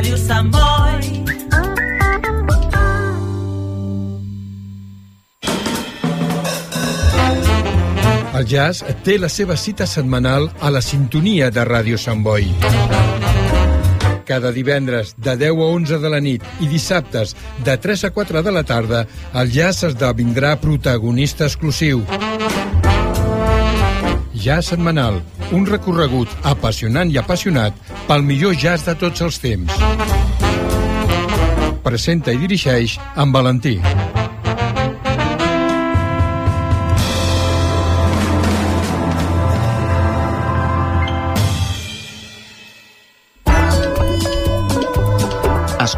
Ràdio Sant Boi. El jazz té la seva cita setmanal a la sintonia de Ràdio Sant Boi. Cada divendres de 10 a 11 de la nit i dissabtes de 3 a 4 de la tarda, el jazz esdevindrà protagonista exclusiu. Jazz setmanal, un recorregut apassionant i apassionat pel millor jazz de tots els temps. Presenta i dirigeix en Valentí.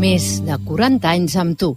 Més de 40 anys amb tu.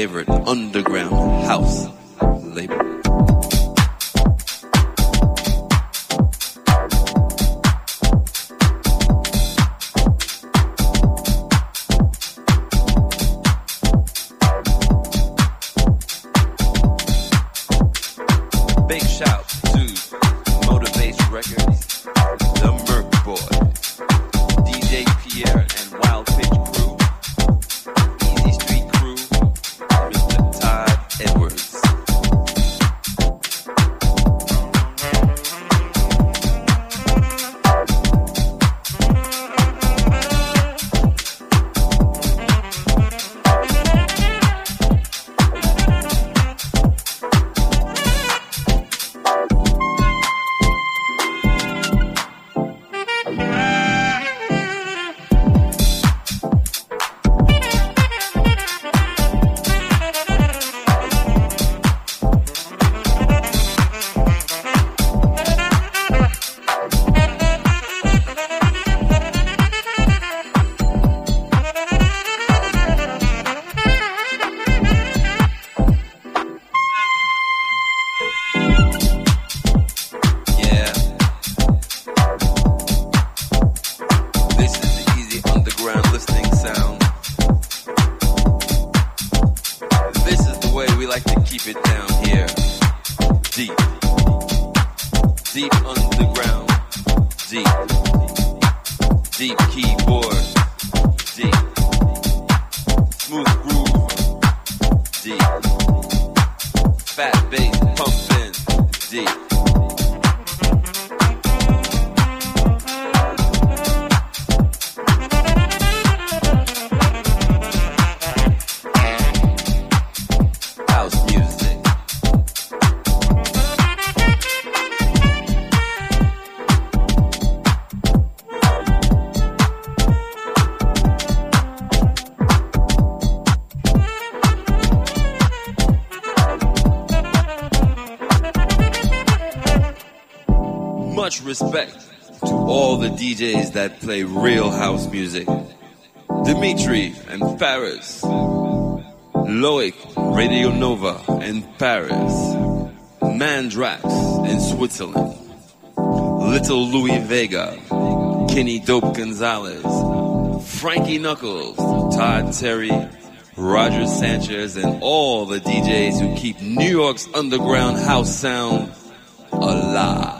favorite underground house. Drax in Switzerland, Little Louis Vega, Kenny Dope Gonzalez, Frankie Knuckles, Todd Terry, Roger Sanchez, and all the DJs who keep New York's underground house sound alive.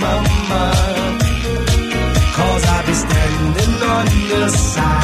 Mama. Cause I'll be standing on the side.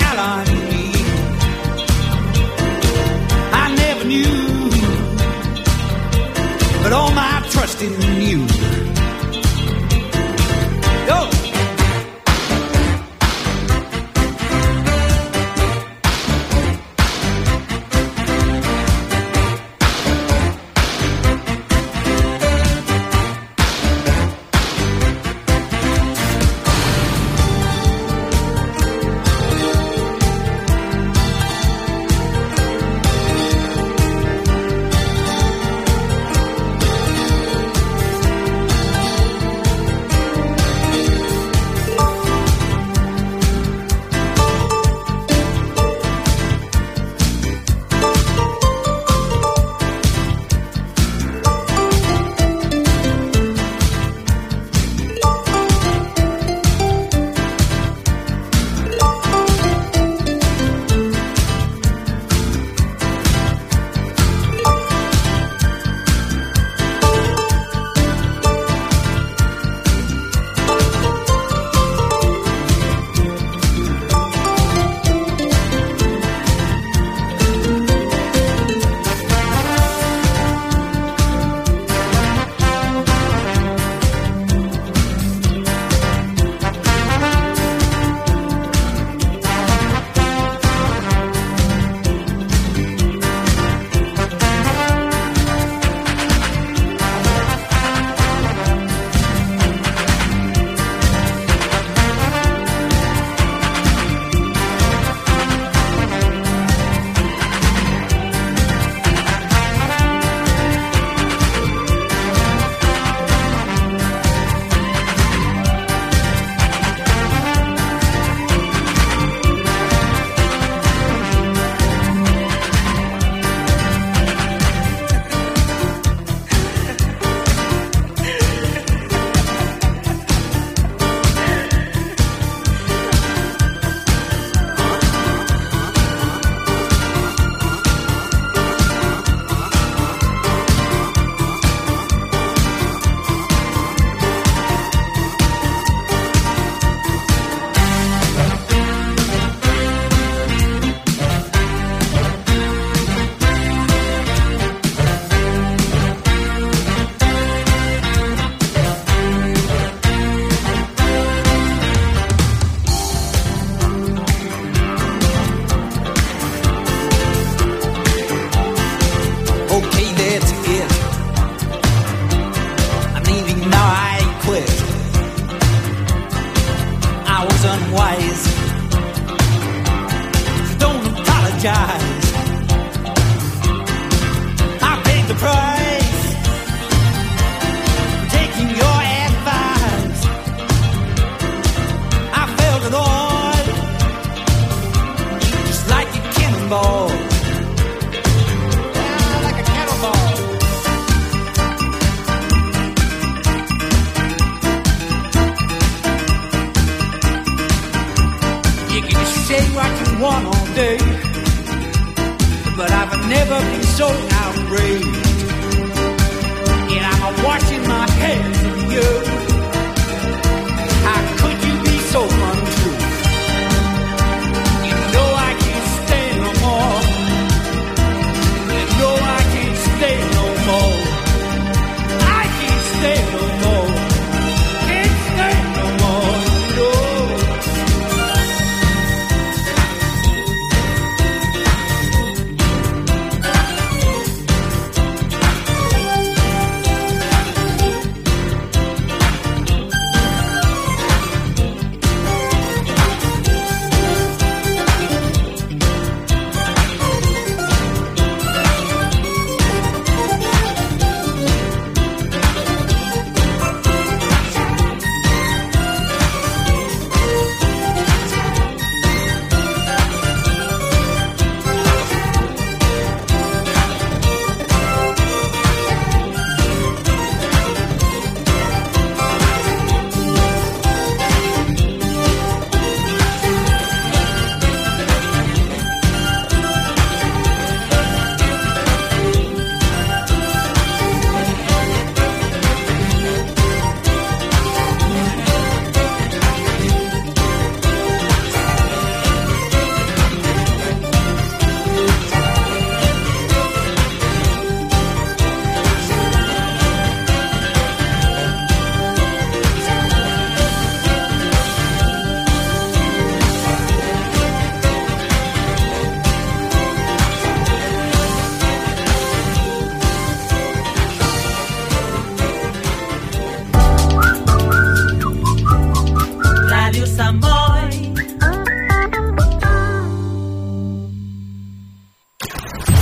out on me. I never knew, but all my trust in you.